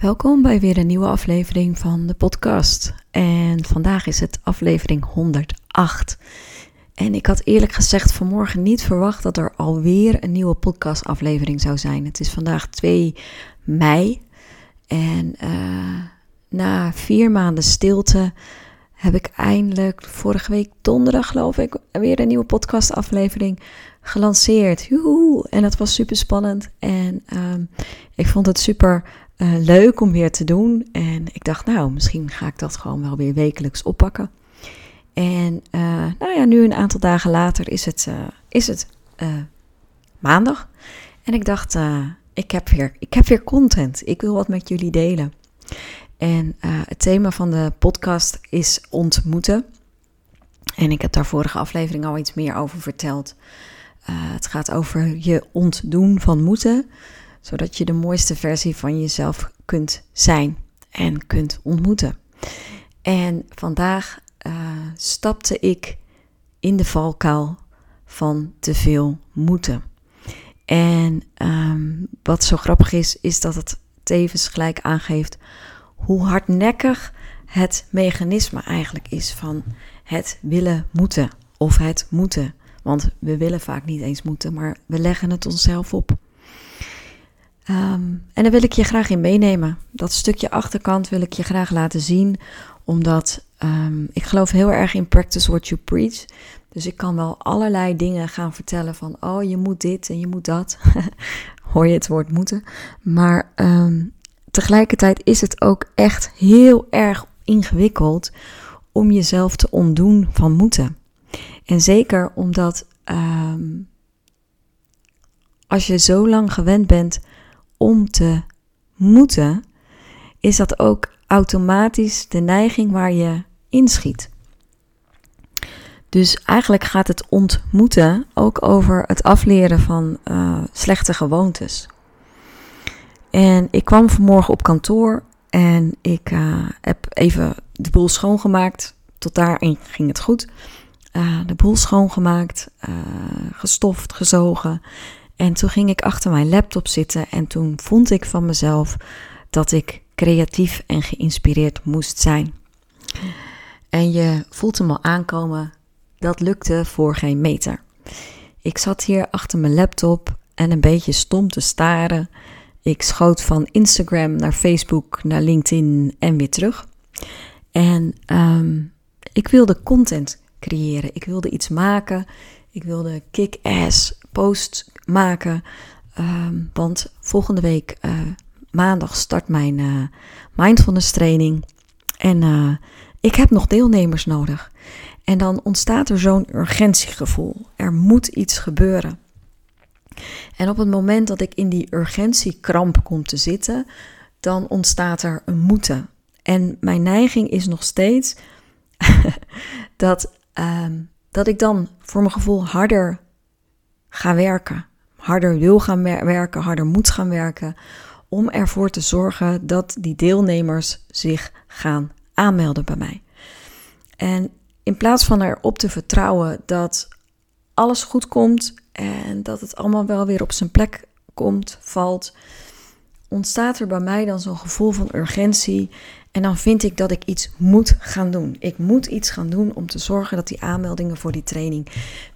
Welkom bij weer een nieuwe aflevering van de podcast. En vandaag is het aflevering 108. En ik had eerlijk gezegd vanmorgen niet verwacht dat er alweer een nieuwe podcastaflevering zou zijn. Het is vandaag 2 mei. En uh, na vier maanden stilte heb ik eindelijk vorige week donderdag, geloof ik, weer een nieuwe podcastaflevering gelanceerd. Joehoe! En dat was super spannend. En uh, ik vond het super uh, leuk om weer te doen. En ik dacht, nou, misschien ga ik dat gewoon wel weer wekelijks oppakken. En uh, nou ja, nu een aantal dagen later is het, uh, is het maandag. En ik dacht, ik, heb weer, ik heb weer content. Ik wil wat met jullie delen. En het thema van de podcast is ontmoeten. En ik heb daar vorige aflevering al iets meer over verteld. het gaat over je ontdoen van moeten zodat je de mooiste versie van jezelf kunt zijn en kunt ontmoeten. En vandaag uh, stapte ik in de valkuil van te veel moeten. En um, wat zo grappig is, is dat het tevens gelijk aangeeft hoe hardnekkig het mechanisme eigenlijk is van het willen moeten of het moeten. Want we willen vaak niet eens moeten, maar we leggen het onszelf op. Um, en daar wil ik je graag in meenemen. Dat stukje achterkant wil ik je graag laten zien, omdat um, ik geloof heel erg in practice what you preach. Dus ik kan wel allerlei dingen gaan vertellen van, oh je moet dit en je moet dat. Hoor je het woord moeten. Maar um, tegelijkertijd is het ook echt heel erg ingewikkeld om jezelf te ontdoen van moeten. En zeker omdat als je zo lang gewend bent om te moeten, is dat ook automatisch de neiging waar je inschiet. Dus eigenlijk gaat het ontmoeten ook over het afleren van uh, slechte gewoontes. En ik kwam vanmorgen op kantoor en ik uh, heb even de boel schoongemaakt. Tot daarin ging het goed. Uh, de boel schoongemaakt, gestoft, gezogen. En toen ging ik achter mijn laptop zitten en toen vond ik van mezelf dat ik creatief en geïnspireerd moest zijn. En je voelt hem al aankomen, dat lukte voor geen meter. Ik zat hier achter mijn laptop en een beetje stom te staren. Ik schoot van Instagram naar Facebook, naar LinkedIn en weer terug. En um, ik wilde content creëren. Ik wilde iets maken. Ik wilde kick-ass posts maken. Ehm, want volgende week uh, maandag start mijn uh, mindfulness training. En uh, ik heb nog deelnemers nodig. En dan ontstaat er zo'n urgentiegevoel. Er moet iets gebeuren. En op het moment dat ik in die urgentiekramp kom te zitten, dan ontstaat er een moeten. En mijn neiging is nog steeds dat, um, dat ik dan voor mijn gevoel harder ga werken harder wil gaan werken, harder moet gaan werken, om ervoor te zorgen dat die deelnemers zich gaan aanmelden bij mij. En in plaats van erop te vertrouwen dat alles goed komt en dat het allemaal wel weer op zijn plek komt, valt, ontstaat er bij mij dan zo'n gevoel van urgentie. En dan vind ik dat ik iets moet gaan doen. Ik moet iets gaan doen om te zorgen dat die aanmeldingen voor die training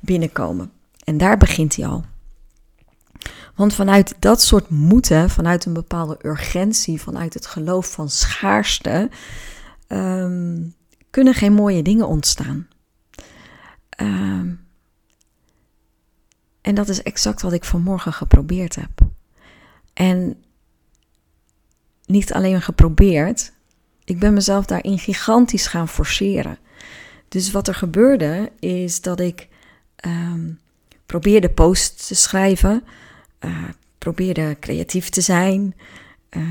binnenkomen. En daar begint hij al. Want vanuit dat soort moeten, vanuit een bepaalde urgentie, vanuit het geloof van schaarste, um, kunnen geen mooie dingen ontstaan. Um, en dat is exact wat ik vanmorgen geprobeerd heb. En niet alleen geprobeerd, ik ben mezelf daarin gigantisch gaan forceren. Dus wat er gebeurde is dat ik um, probeerde posts te schrijven uh, probeerde creatief te zijn. Uh,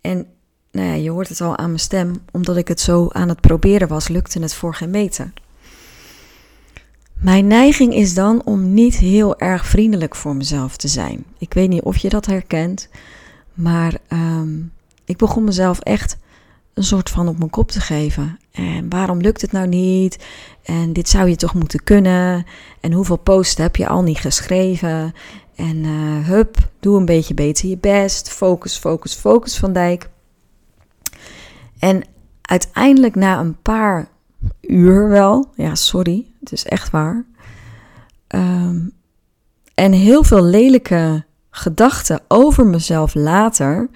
en nou ja, je hoort het al aan mijn stem, omdat ik het zo aan het proberen was, lukte het voor geen meter. Mijn neiging is dan om niet heel erg vriendelijk voor mezelf te zijn. Ik weet niet of je dat herkent, maar um, ik begon mezelf echt een soort van op mijn kop te geven. En waarom lukt het nou niet? En dit zou je toch moeten kunnen? En hoeveel posts heb je al niet geschreven? En uh, hup, doe een beetje beter je best. Focus, focus, focus van Dijk. En uiteindelijk na een paar uur wel, ja sorry, het is echt waar. Ehm, en heel veel lelijke gedachten over mezelf later,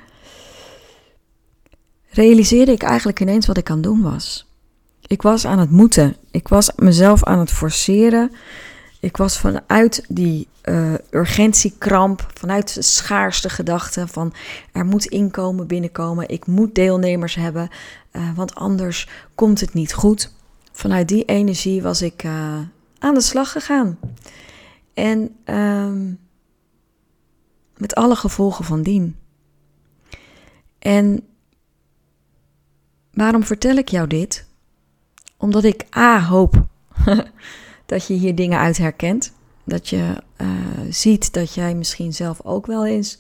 realiseerde ik eigenlijk ineens wat ik aan het doen was. Ik was aan het moeten. Ik was mezelf aan het forceren. Ik was vanuit die uh, urgentiekramp, vanuit de schaarste gedachte van er moet inkomen binnenkomen, ik moet deelnemers hebben, uh, want anders komt het niet goed. Vanuit die energie was ik uh, aan de slag gegaan. En um, met alle gevolgen van dien. En waarom vertel ik jou dit? Omdat ik A hoop dat je hier dingen uit herkent. Dat je uh, ziet dat jij misschien zelf ook wel eens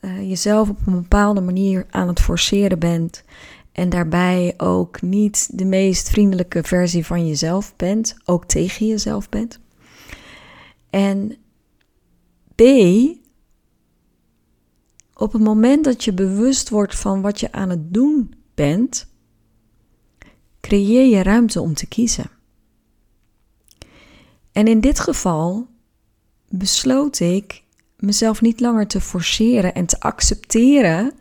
uh, jezelf op een bepaalde manier aan het forceren bent. En daarbij ook niet de meest vriendelijke versie van jezelf bent, ook tegen jezelf bent. En B, op het moment dat je bewust wordt van wat je aan het doen bent, creëer je ruimte om te kiezen. En in dit geval besloot ik mezelf niet langer te forceren en te accepteren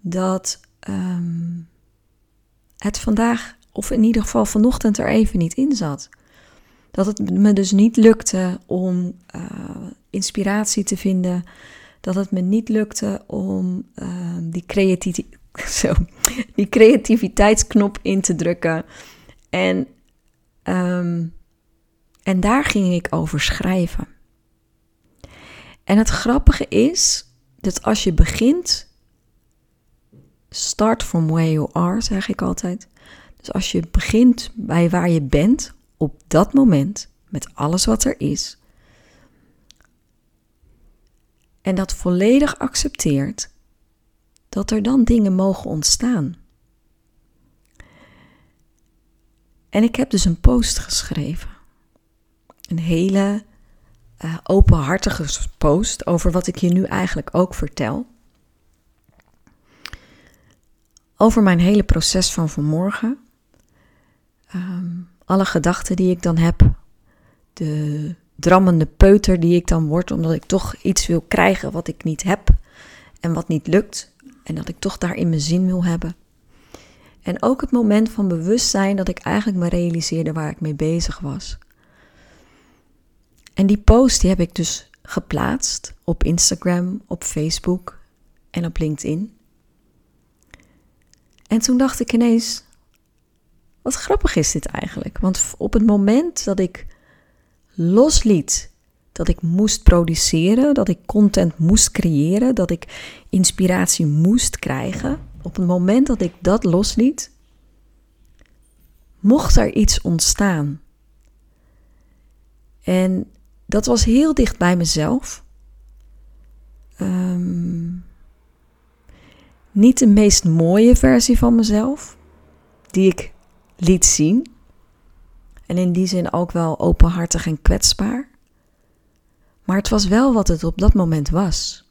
dat um, het vandaag, of in ieder geval vanochtend, er even niet in zat. Dat het me dus niet lukte om uh, inspiratie te vinden. Dat het me niet lukte om uh, die, creativi zo, die creativiteitsknop in te drukken. En, um, en daar ging ik over schrijven. En het grappige is dat als je begint, start from where you are, zeg ik altijd. Dus als je begint bij waar je bent op dat moment, met alles wat er is, en dat volledig accepteert, dat er dan dingen mogen ontstaan. En ik heb dus een post geschreven. Een hele uh, openhartige post over wat ik je nu eigenlijk ook vertel. Over mijn hele proces van vanmorgen. Um, alle gedachten die ik dan heb. De drammende peuter die ik dan word, omdat ik toch iets wil krijgen wat ik niet heb en wat niet lukt. En dat ik toch daarin mijn zin wil hebben. En ook het moment van bewustzijn dat ik eigenlijk me realiseerde waar ik mee bezig was. En die post die heb ik dus geplaatst op Instagram, op Facebook en op LinkedIn. En toen dacht ik ineens, wat grappig is dit eigenlijk? Want op het moment dat ik losliet dat ik moest produceren, dat ik content moest creëren, dat ik inspiratie moest krijgen, op het moment dat ik dat losliet, mocht er iets ontstaan. En dat was heel dicht bij mezelf. Um, niet de meest mooie versie van mezelf, die ik liet zien. En in die zin ook wel openhartig en kwetsbaar. Maar het was wel wat het op dat moment was.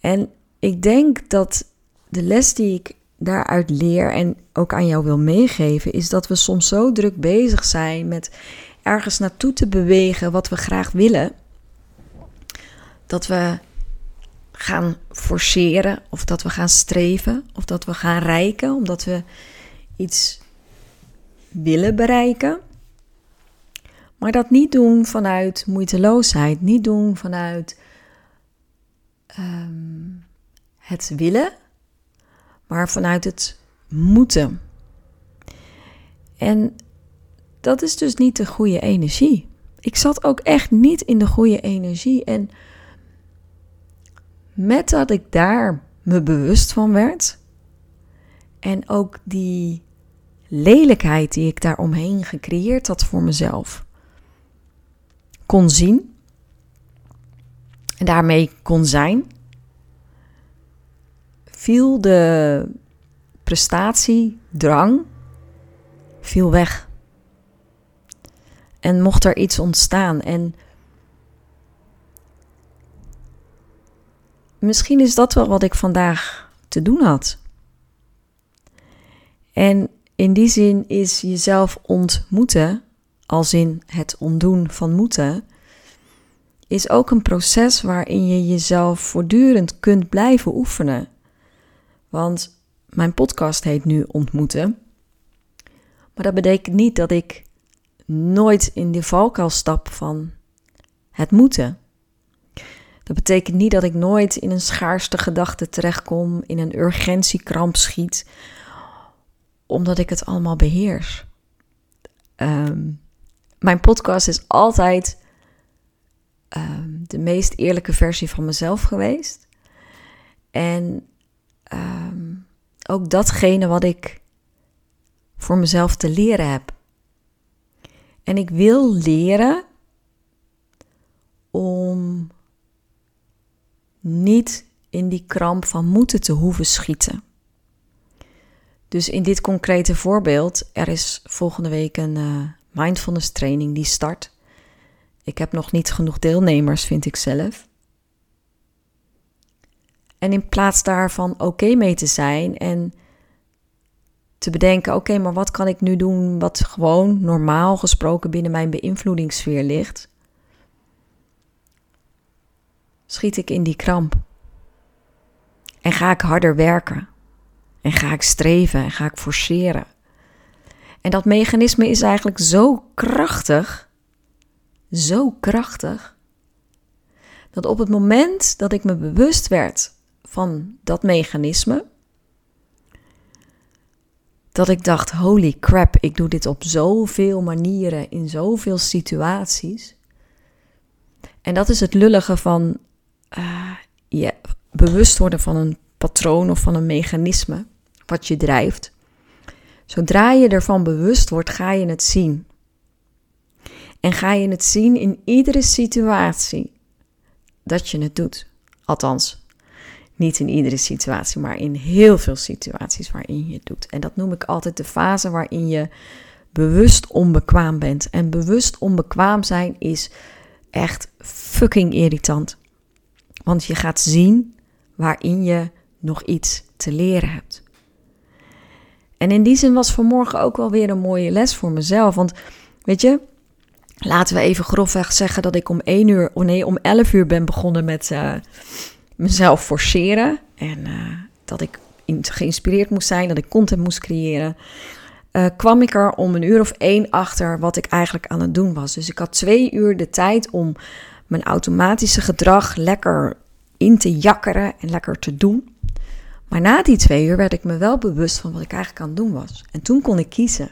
En ik denk dat de les die ik daaruit leer en ook aan jou wil meegeven, is dat we soms zo druk bezig zijn met ergens naartoe te bewegen wat we graag willen, dat we gaan forceren of dat we gaan streven of dat we gaan rijken omdat we iets willen bereiken. Maar dat niet doen vanuit moeiteloosheid, niet doen vanuit um, het willen, maar vanuit het moeten. En dat is dus niet de goede energie. Ik zat ook echt niet in de goede energie. En met dat ik daar me bewust van werd. En ook die lelijkheid die ik daar omheen gecreëerd had voor mezelf. Kon zien. En daarmee kon zijn. Viel de prestatiedrang viel weg. En mocht er iets ontstaan. En misschien is dat wel wat ik vandaag te doen had. En in die zin is jezelf ontmoeten, als in het ontdoen van moeten, is ook een proces waarin je jezelf voortdurend kunt blijven oefenen. Want mijn podcast heet nu Ontmoeten. Maar dat betekent niet dat ik nooit in de valkuil stap van het moeten. Dat betekent niet dat ik nooit in een schaarste gedachte terechtkom, in een urgentiekramp schiet, omdat ik het allemaal beheers. Ehm, mijn podcast is altijd ehm, de meest eerlijke versie van mezelf geweest. En ehm, ook datgene wat ik voor mezelf te leren heb. En ik wil leren om niet in die kramp van moeten te hoeven schieten. Dus in dit concrete voorbeeld, er is volgende week een uh, mindfulness training die start. Ik heb nog niet genoeg deelnemers, vind ik zelf. En in plaats daarvan oké mee te zijn en te bedenken: oké, maar wat kan ik nu doen wat gewoon normaal gesproken binnen mijn beïnvloedingssfeer ligt? Schiet ik in die kramp en ga ik harder werken en ga ik streven en ga ik forceren. En dat mechanisme is eigenlijk zo krachtig, zo krachtig, dat op het moment dat ik me bewust werd van dat mechanisme, dat ik dacht: holy crap, ik doe dit op zoveel manieren, in zoveel situaties. En dat is het lullige van uh, je bewust worden van een patroon of van een mechanisme wat je drijft. Zodra je ervan bewust wordt, ga je het zien. En ga je het zien in iedere situatie dat je het doet. Althans, niet in iedere situatie, maar in heel veel situaties waarin je het doet. En dat noem ik altijd de fase waarin je bewust onbekwaam bent. En bewust onbekwaam zijn is echt fucking irritant. Want je gaat zien waarin je nog iets te leren hebt. En in die zin was vanmorgen ook wel weer een mooie les voor mezelf. Want weet je, laten we even grofweg zeggen dat ik om 1 uur, oh nee, om 11 uur ben begonnen met uh, mezelf forceren. En uh, dat ik geïnspireerd moest zijn, dat ik content moest creëren. Uh, kwam ik er om een uur of één achter wat ik eigenlijk aan het doen was. Dus ik had twee uur de tijd om mijn automatische gedrag lekker in te jakkeren en lekker te doen. Maar na die twee uur werd ik me wel bewust van wat ik eigenlijk aan het doen was. En toen kon ik kiezen.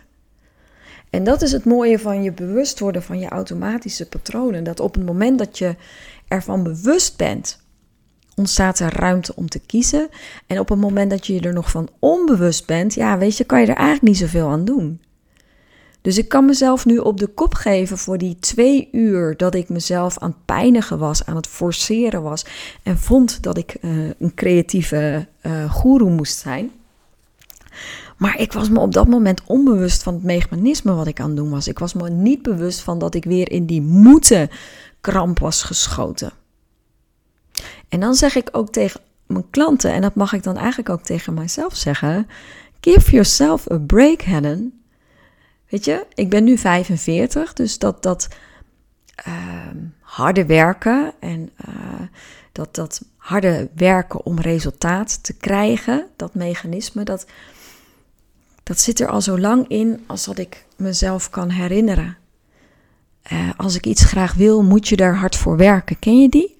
En dat is het mooie van je bewust worden van je automatische patronen. Dat op het moment dat je ervan bewust bent, ontstaat er ruimte om te kiezen. En op het moment dat je er nog van onbewust bent, ja, weet je, kan je er eigenlijk niet zoveel aan doen. Dus ik kan mezelf nu op de kop geven voor die twee uur dat ik mezelf aan het pijnigen was, aan het forceren was en vond dat ik uh, een creatieve uh, goeroe moest zijn. Maar ik was me op dat moment onbewust van het mechanisme wat ik aan het doen was. Ik was me niet bewust van dat ik weer in die moeten kramp was geschoten. En dan zeg ik ook tegen mijn klanten, en dat mag ik dan eigenlijk ook tegen mijzelf zeggen: Give yourself a break, Helen. Weet je, ik ben nu 45, dus dat, dat uh, harde werken en uh, dat, dat harde werken om resultaat te krijgen, dat mechanisme, dat, dat zit er al zo lang in als dat ik mezelf kan herinneren. Uh, als ik iets graag wil, moet je daar hard voor werken. Ken je die?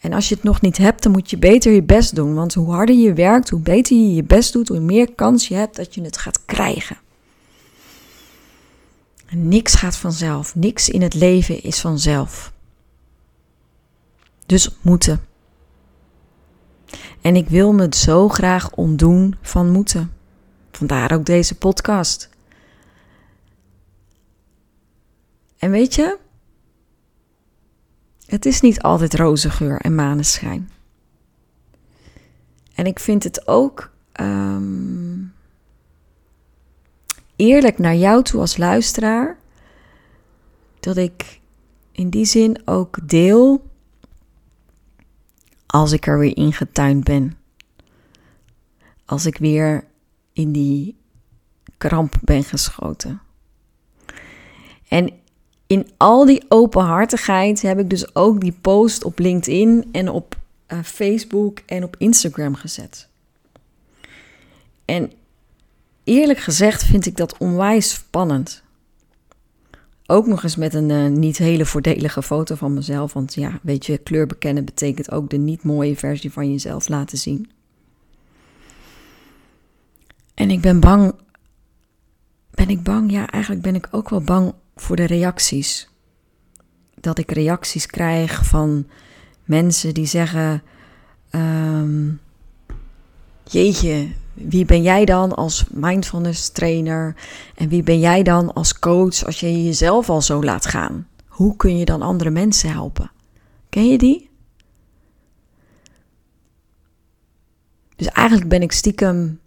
En als je het nog niet hebt, dan moet je beter je best doen. Want hoe harder je werkt, hoe beter je je best doet, hoe meer kans je hebt dat je het gaat krijgen. Niks gaat vanzelf. Niks in het leven is vanzelf. Dus moeten. En ik wil me zo graag ontdoen van moeten. Vandaar ook deze podcast. En weet je, het is niet altijd roze geur en maneschijn. En ik vind het ook um, eerlijk naar jou toe als luisteraar. Dat ik in die zin ook deel als ik er weer ingetuind ben. als ik weer in die kramp ben geschoten. En in al die openhartigheid heb ik dus ook die post op LinkedIn en op uh, Facebook en op Instagram gezet. En eerlijk gezegd vind ik dat onwijs spannend. Ook nog eens met een uh, niet hele voordelige foto van mezelf. Want ja, weet je, kleur bekennen betekent ook de niet mooie versie van jezelf laten zien. En ik ben bang. Ben ik bang? Ja, eigenlijk ben ik ook wel bang voor de reacties. Dat ik reacties krijg van mensen die zeggen: um, Jeetje, wie ben jij dan als mindfulness trainer? En wie ben jij dan als coach als je jezelf al zo laat gaan? Hoe kun je dan andere mensen helpen? Ken je die? Dus eigenlijk ben ik stiekem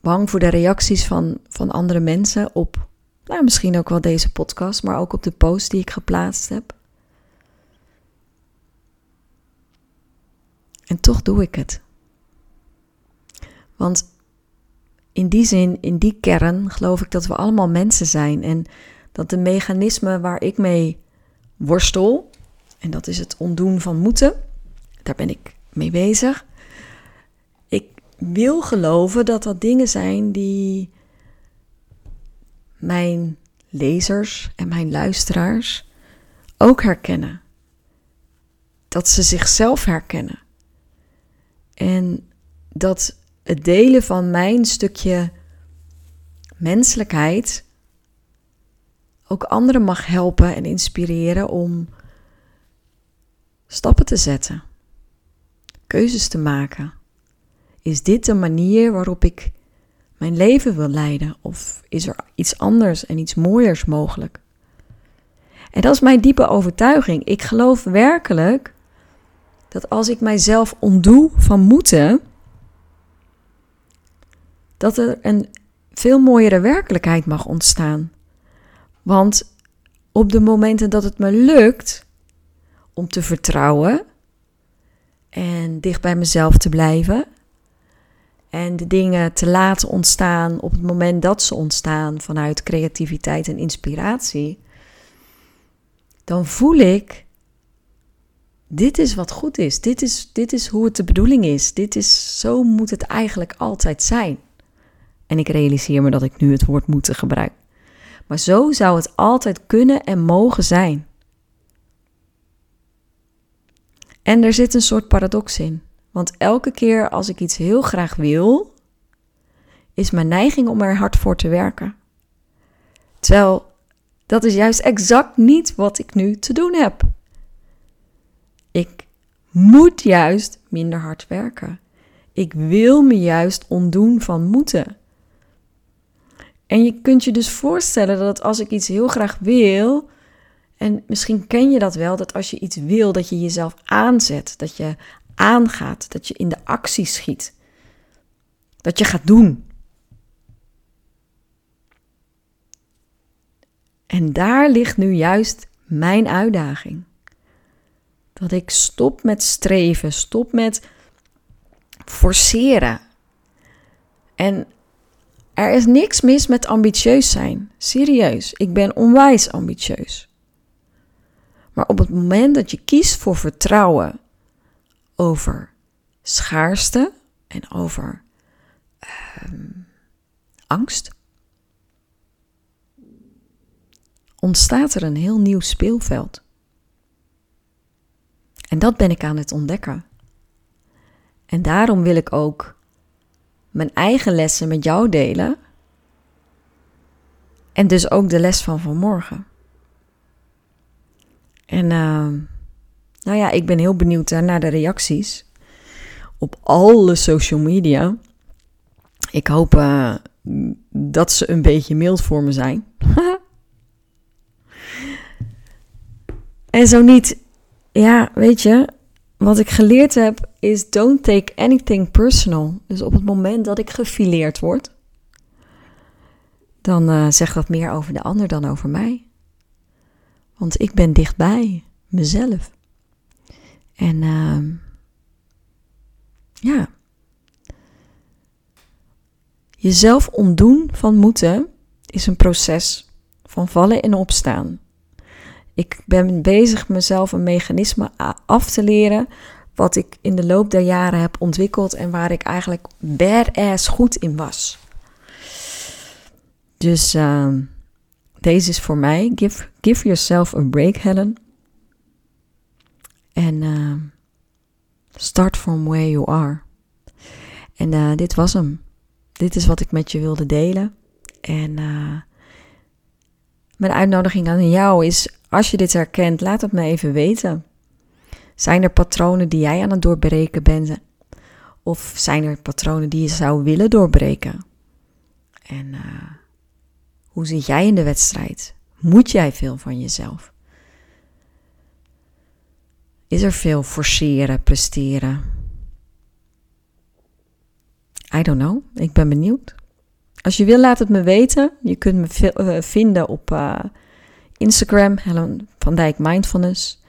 bang voor de reacties van, van andere mensen op, nou misschien ook wel deze podcast, maar ook op de post die ik geplaatst heb. En toch doe ik het. Want in die zin, in die kern, geloof ik dat we allemaal mensen zijn. En dat de mechanismen waar ik mee worstel, en dat is het ontdoen van moeten, daar ben ik mee bezig. Ik wil geloven dat dat dingen zijn die mijn lezers en mijn luisteraars ook herkennen. Dat ze zichzelf herkennen. En dat het delen van mijn stukje menselijkheid ook anderen mag helpen en inspireren om stappen te zetten, keuzes te maken. Is dit de manier waarop ik mijn leven wil leiden? Of is er iets anders en iets mooiers mogelijk? En dat is mijn diepe overtuiging. Ik geloof werkelijk dat als ik mijzelf ontdoe van moeten, dat er een veel mooiere werkelijkheid mag ontstaan. Want op de momenten dat het me lukt om te vertrouwen en dicht bij mezelf te blijven en de dingen te laten ontstaan op het moment dat ze ontstaan vanuit creativiteit en inspiratie, dan voel ik dit is wat goed is. Dit is, dit is hoe het de bedoeling is. Dit is, zo moet het eigenlijk altijd zijn. En ik realiseer me dat ik nu het woord moeten gebruik. Maar zo zou het altijd kunnen en mogen zijn. En er zit een soort paradox in. Want elke keer als ik iets heel graag wil, is mijn neiging om er hard voor te werken. Terwijl dat is juist exact niet wat ik nu te doen heb. Ik moet juist minder hard werken. Ik wil me juist ontdoen van moeten. En je kunt je dus voorstellen dat als ik iets heel graag wil, en misschien ken je dat wel, dat als je iets wil, dat je jezelf aanzet, dat je aangaat, dat je in de actie schiet, dat je gaat doen. En daar ligt nu juist mijn uitdaging. Dat ik stop met streven, stop met forceren. En er is niks mis met ambitieus zijn. Serieus, ik ben onwijs ambitieus. Maar op het moment dat je kiest voor vertrouwen over schaarste en over ehm, angst, ontstaat er een heel nieuw speelveld. En dat ben ik aan het ontdekken. En daarom wil ik ook mijn eigen lessen met jou delen. En dus ook de les van vanmorgen. En uh, nou ja, ik ben heel benieuwd naar de reacties op alle social media. Ik hoop uh, dat ze een beetje mild voor me zijn. en zo niet, ja, weet je, wat ik geleerd heb is don't take anything personal. Dus op het moment dat ik gefileerd word, dan uh, zegt dat meer over de ander dan over mij. Want ik ben dichtbij mezelf. En uh, ja, Jezelf ontdoen van moeten is een proces van vallen en opstaan. Ik ben bezig mezelf een mechanisme af te leren wat ik in de loop der jaren heb ontwikkeld en waar ik eigenlijk badass goed in was. Dus uh, deze is voor mij. Give, give yourself a break, Helen. En uh, start from where you are. En uh, dit was hem. Dit is wat ik met je wilde delen. En uh, mijn uitnodiging aan jou is: als je dit herkent, laat het me even weten. Zijn er patronen die jij aan het doorbreken bent? Of zijn er patronen die je zou willen doorbreken? En uh, hoe zit jij in de wedstrijd? Moet jij veel van jezelf? Is er veel forceren, presteren? I don't know. Ik ben benieuwd. Als je wil, laat het me weten. Je kunt me uh, vinden op uh, Instagram, Helen van Dijk Mindfulness.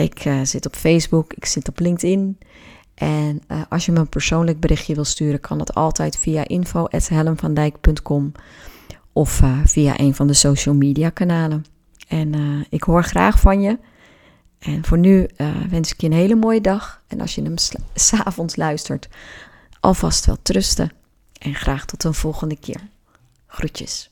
Ik uh, zit op Facebook, ik zit op LinkedIn. En als je me een persoonlijk berichtje wil sturen, kan dat altijd via info.helenvandijk.com of via een van de social media kanalen. En ik hoor graag van je. En voor nu wens ik je een hele mooie dag. En als je hem s'avonds luistert, alvast wel trusten. En graag tot een volgende keer. Groetjes.